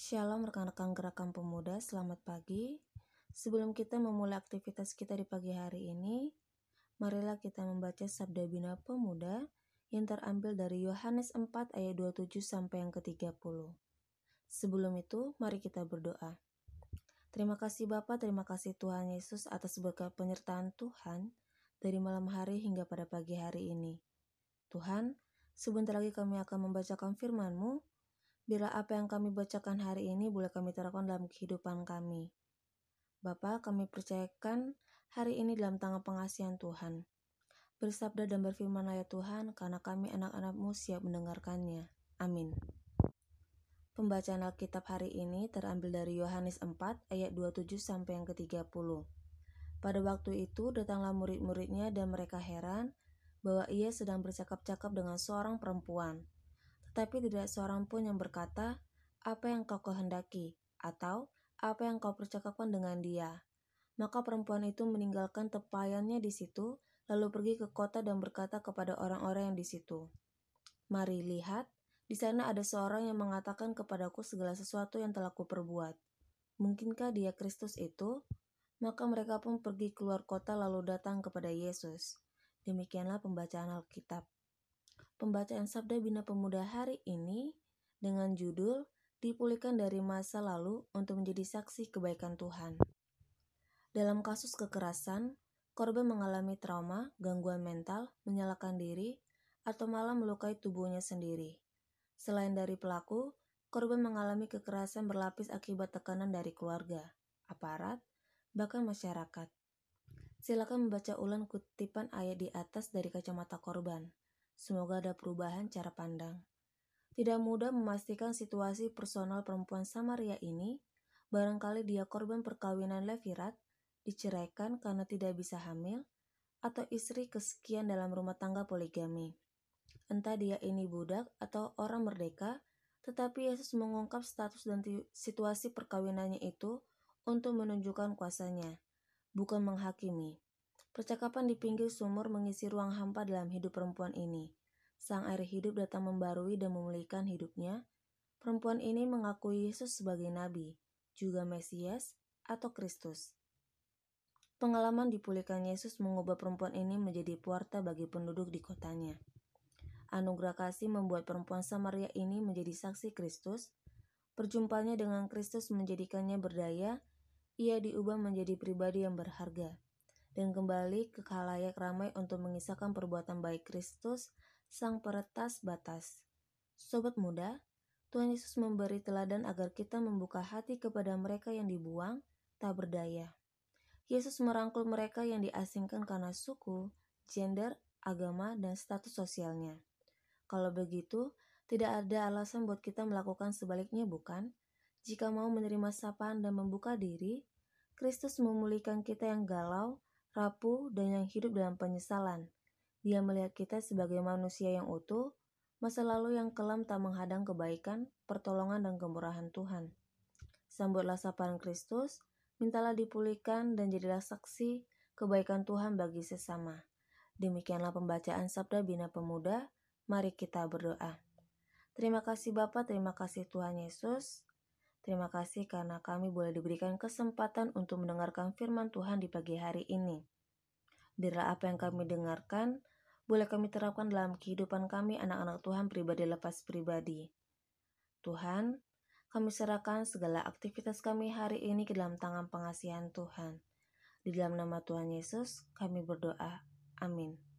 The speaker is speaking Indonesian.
Shalom rekan-rekan gerakan pemuda, selamat pagi. Sebelum kita memulai aktivitas kita di pagi hari ini, marilah kita membaca Sabda Bina Pemuda yang terambil dari Yohanes 4 ayat 27 sampai yang ke-30. Sebelum itu, mari kita berdoa. Terima kasih Bapa, terima kasih Tuhan Yesus atas berkat penyertaan Tuhan dari malam hari hingga pada pagi hari ini. Tuhan, sebentar lagi kami akan membacakan firman-Mu Bila apa yang kami bacakan hari ini boleh kami terapkan dalam kehidupan kami. Bapa, kami percayakan hari ini dalam tangan pengasihan Tuhan. Bersabda dan berfirman ayat Tuhan, karena kami anak-anakmu siap mendengarkannya. Amin. Pembacaan Alkitab hari ini terambil dari Yohanes 4 ayat 27 sampai yang ke-30. Pada waktu itu datanglah murid-muridnya dan mereka heran bahwa ia sedang bercakap-cakap dengan seorang perempuan tetapi tidak seorang pun yang berkata, "Apa yang kau kehendaki?" atau "Apa yang kau percakapkan dengan dia?" Maka perempuan itu meninggalkan tepayannya di situ, lalu pergi ke kota dan berkata kepada orang-orang yang di situ, "Mari lihat, di sana ada seorang yang mengatakan kepadaku segala sesuatu yang telah kuperbuat. Mungkinkah dia Kristus itu?" Maka mereka pun pergi keluar kota lalu datang kepada Yesus. Demikianlah pembacaan Alkitab pembacaan Sabda Bina Pemuda hari ini dengan judul Dipulihkan dari masa lalu untuk menjadi saksi kebaikan Tuhan. Dalam kasus kekerasan, korban mengalami trauma, gangguan mental, menyalakan diri, atau malah melukai tubuhnya sendiri. Selain dari pelaku, korban mengalami kekerasan berlapis akibat tekanan dari keluarga, aparat, bahkan masyarakat. Silakan membaca ulang kutipan ayat di atas dari kacamata korban. Semoga ada perubahan cara pandang. Tidak mudah memastikan situasi personal perempuan Samaria ini, barangkali dia korban perkawinan Levirat, diceraikan karena tidak bisa hamil, atau istri kesekian dalam rumah tangga poligami. Entah dia ini budak atau orang merdeka, tetapi Yesus mengungkap status dan situasi perkawinannya itu untuk menunjukkan kuasanya, bukan menghakimi. Percakapan di pinggir sumur mengisi ruang hampa dalam hidup perempuan ini. Sang air hidup datang membarui dan memulihkan hidupnya. Perempuan ini mengakui Yesus sebagai nabi, juga Mesias atau Kristus. Pengalaman dipulihkan Yesus mengubah perempuan ini menjadi puarta bagi penduduk di kotanya. Anugerah kasih membuat perempuan Samaria ini menjadi saksi Kristus. Perjumpaannya dengan Kristus menjadikannya berdaya. Ia diubah menjadi pribadi yang berharga dan kembali ke khalayak ramai untuk mengisahkan perbuatan baik Kristus, Sang Peretas Batas. Sobat muda, Tuhan Yesus memberi teladan agar kita membuka hati kepada mereka yang dibuang, tak berdaya. Yesus merangkul mereka yang diasingkan karena suku, gender, agama, dan status sosialnya. Kalau begitu, tidak ada alasan buat kita melakukan sebaliknya, bukan? Jika mau menerima sapaan dan membuka diri, Kristus memulihkan kita yang galau, rapuh, dan yang hidup dalam penyesalan. Dia melihat kita sebagai manusia yang utuh, masa lalu yang kelam tak menghadang kebaikan, pertolongan, dan kemurahan Tuhan. Sambutlah sapaan Kristus, mintalah dipulihkan, dan jadilah saksi kebaikan Tuhan bagi sesama. Demikianlah pembacaan Sabda Bina Pemuda. Mari kita berdoa. Terima kasih Bapak, terima kasih Tuhan Yesus. Terima kasih karena kami boleh diberikan kesempatan untuk mendengarkan firman Tuhan di pagi hari ini. Biarlah apa yang kami dengarkan boleh kami terapkan dalam kehidupan kami anak-anak Tuhan pribadi lepas pribadi. Tuhan, kami serahkan segala aktivitas kami hari ini ke dalam tangan pengasihan Tuhan. Di dalam nama Tuhan Yesus, kami berdoa. Amin.